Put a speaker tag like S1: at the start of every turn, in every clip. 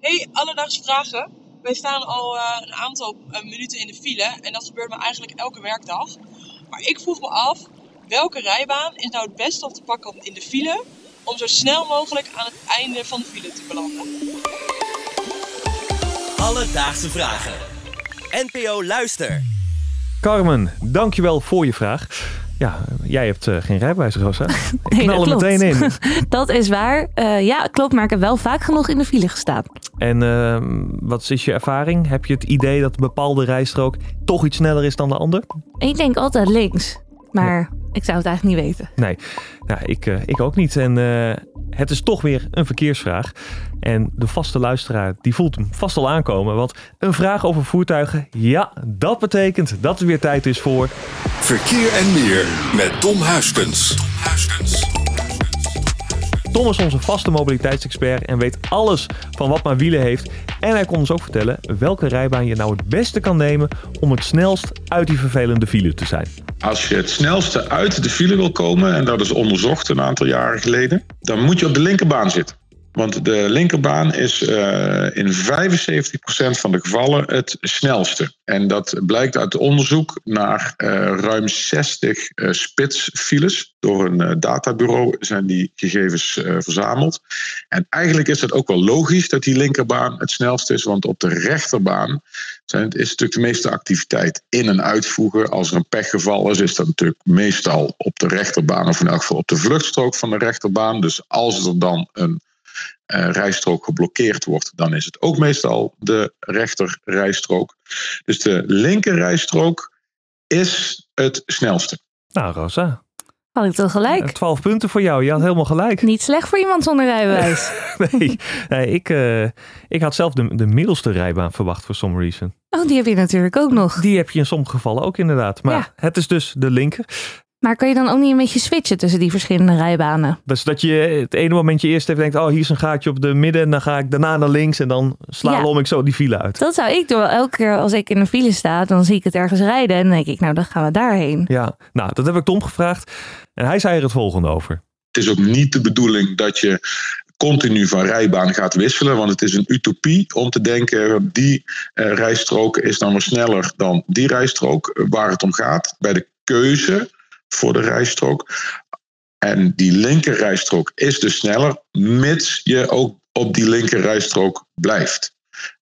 S1: Hey, alledaagse vragen. Wij staan al eh, een aantal eh, minuten in de file en dat gebeurt me eigenlijk elke werkdag. Maar ik vroeg me af, welke rijbaan is nou het beste om te pakken in de file om zo snel mogelijk aan het einde van de file te belanden?
S2: Alledaagse vragen. NPO Luister.
S3: Carmen, dankjewel voor je vraag. Ja, jij hebt eh, geen rijbewijs, Rosa. Ik
S4: Nee,
S3: knal er meteen in.
S4: Dat is waar. Eh, ja, klopt, maar ik heb wel vaak genoeg in de file gestaan.
S3: En ehm, wat is je ervaring? Heb je het idee dat een bepaalde rijstrook toch iets sneller is dan de ander?
S4: Ik denk altijd links, maar ik zou het eigenlijk niet weten.
S3: Nee, nou, ik, eh, ik ook niet. En het is toch weer een verkeersvraag. En de vaste luisteraar die voelt hem vast al aankomen. Want een vraag over voertuigen, ja, dat betekent dat er weer tijd is voor...
S5: Verkeer en meer met Tom Huiskens.
S3: Tom is onze vaste mobiliteitsexpert en weet alles van wat maar wielen heeft. En hij kon ons ook vertellen welke rijbaan je nou het beste kan nemen om het snelst uit die vervelende file te zijn.
S6: Als je het snelste uit de file wil komen, en dat is onderzocht een aantal jaren geleden, dan moet je op de linkerbaan zitten. Want de linkerbaan is eh, in 75% van de gevallen het snelste. En dat blijkt uit onderzoek naar eh, ruim 60 eh, spitsfiles. Door een databureau zijn die gegevens verzameld. En eigenlijk is het ook wel logisch dat die linkerbaan het snelste is. Want op de rechterbaan zijn, is natuurlijk de meeste activiteit in- en uitvoegen. Als er een pechgeval is, is dat natuurlijk meestal op de rechterbaan. Of in elk geval op de vluchtstrook van de rechterbaan. Dus als er dan een eh, rijstrook geblokkeerd wordt, dan is het ook meestal de rechter rijstrook. Dus de linker rijstrook is het snelste.
S3: Nou, Rosa,
S4: Had ik toch gelijk?
S3: 12 punten voor jou. Je had helemaal gelijk.
S4: Niet slecht voor iemand zonder rijbewijs.
S3: Nee, nee, ik, eh, ik had zelf de, de middelste rijbaan verwacht voor some reason.
S4: Oh, die heb je natuurlijk ook nog.
S3: Die heb je in sommige gevallen ook inderdaad. Maar
S4: Ja.
S3: het is dus de linker.
S4: Maar kan je dan ook niet een beetje switchen tussen die verschillende rijbanen?
S3: Dus dat je het ene momentje eerst even denkt, oh hier is een gaatje op de midden. En dan ga ik daarna naar links en dan slalom ik zo die file uit.
S4: Dat zou ik doen. Elke keer als ik in een file sta, dan zie ik het ergens rijden. En dan denk ik, nou, dan gaan we daarheen.
S3: Ja, nou dat heb ik Tom gevraagd. En hij zei er het volgende over.
S6: Het is ook niet de bedoeling dat je continu van rijbaan gaat wisselen. Want het is een utopie om te denken, die eh, rijstrook is dan weer sneller dan die rijstrook. Waar het om gaat, bij de keuze voor de rijstrook. En die linker rijstrook is dus sneller, mits je ook op die linker rijstrook blijft.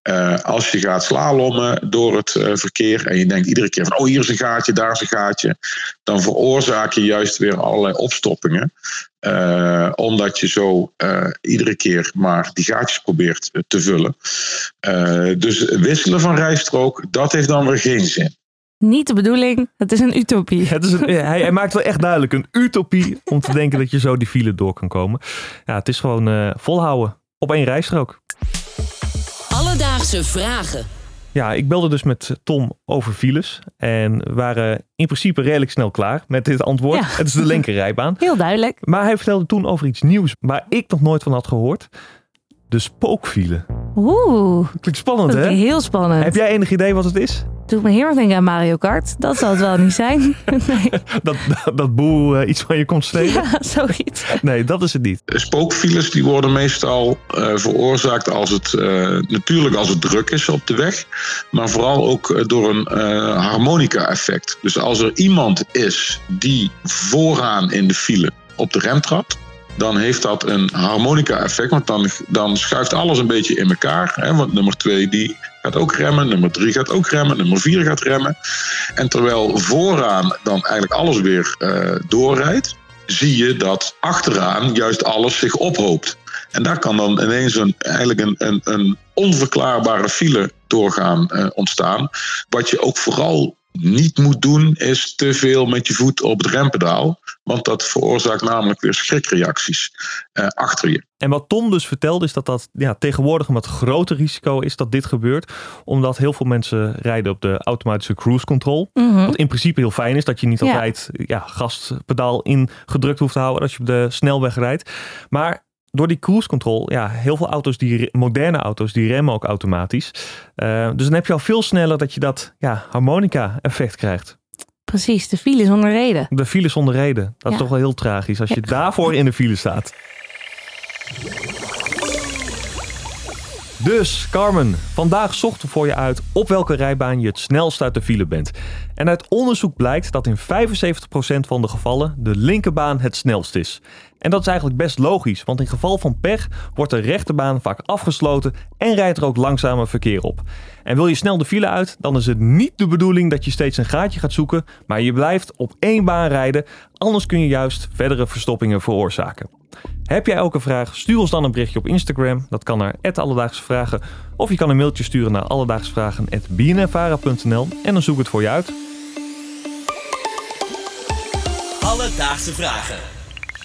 S6: Eh, als je gaat slalommen door het eh, verkeer en je denkt iedere keer van oh hier is een gaatje, daar is een gaatje, dan veroorzaak je juist weer allerlei opstoppingen. Eh, omdat je zo iedere keer maar die gaatjes probeert te vullen. Dus wisselen van rijstrook, dat heeft dan weer geen zin.
S4: Niet de bedoeling, het is een utopie.
S3: Het is een, hij, hij maakt wel echt duidelijk een utopie om te denken dat je zo die file door kan komen. Ja, het is gewoon eh, volhouden op één rijstrook.
S7: Alledaagse vragen.
S3: Ja, ik belde dus met Tom over files. En we waren in principe redelijk snel klaar met dit antwoord.
S4: Ja.
S3: Het is de linkerrijbaan.
S4: Heel duidelijk.
S3: Maar hij vertelde toen over iets nieuws waar ik nog nooit van had gehoord. De spookfile.
S4: Oeh,
S3: Klinkt spannend, hè?
S4: heel spannend.
S3: Heb jij enig idee wat het is?
S4: Doet me heel erg denken aan Mario Kart. Dat zal het wel niet zijn. nee.
S3: Dat, dat, dat boel eh, iets van je komt stelen?
S4: Ja, zoiets.
S3: Nee, dat is het niet.
S6: Spookfiles die worden meestal eh, veroorzaakt als het, eh, natuurlijk als het druk is op de weg, maar vooral ook door een eh, harmonica-effect. Dus als er iemand is die vooraan in de file op de rem trapt, dan heeft dat een harmonica-effect, want dan, dan schuift alles een beetje in elkaar. Hè? Want nummer twee die gaat ook remmen, nummer drie gaat ook remmen, nummer vier gaat remmen. En terwijl vooraan dan eigenlijk alles weer eh, doorrijdt, zie je dat achteraan juist alles zich ophoopt. En daar kan dan ineens een, eigenlijk een, een onverklaarbare file doorgaan eh, ontstaan. Wat je ook vooral niet moet doen, is te veel met je voet op het rempedaal. Want dat veroorzaakt namelijk weer schrikreacties eh, achter je.
S3: En wat Tom dus vertelde is dat dat ja, tegenwoordig een wat groter risico is dat dit gebeurt. Omdat heel veel mensen rijden op de automatische cruise control.
S4: Mhm.
S3: Wat in principe heel fijn is dat je niet
S4: Ja.
S3: altijd ja, gaspedaal ingedrukt hoeft te houden als je op de snelweg rijdt. Maar door die cruise control, ja, heel veel auto's, die, moderne auto's, die remmen ook automatisch. Eh, dus dan heb je al veel sneller dat je dat ja, harmonica effect krijgt.
S4: Precies, de file zonder reden.
S3: De file zonder reden. Dat is toch wel heel tragisch als je daarvoor in de file staat. Dus, Carmen, vandaag zochten we voor je uit op welke rijbaan je het snelst uit de file bent. En uit onderzoek blijkt dat in 75% van de gevallen de linkerbaan het snelst is. En dat is eigenlijk best logisch, want in geval van pech wordt de rechterbaan vaak afgesloten en rijdt er ook langzamer verkeer op. En wil je snel de file uit, dan is het niet de bedoeling dat je steeds een gaatje gaat zoeken, maar je blijft op één baan rijden, anders kun je juist verdere verstoppingen veroorzaken. Heb jij ook een vraag? Stuur ons dan een berichtje op Instagram. Dat kan naar Alledaagse Vragen. Of je kan een mailtje sturen naar alledaagsvragen.bnnvara.nl en dan zoek ik het voor je uit.
S2: Alledaagse Vragen.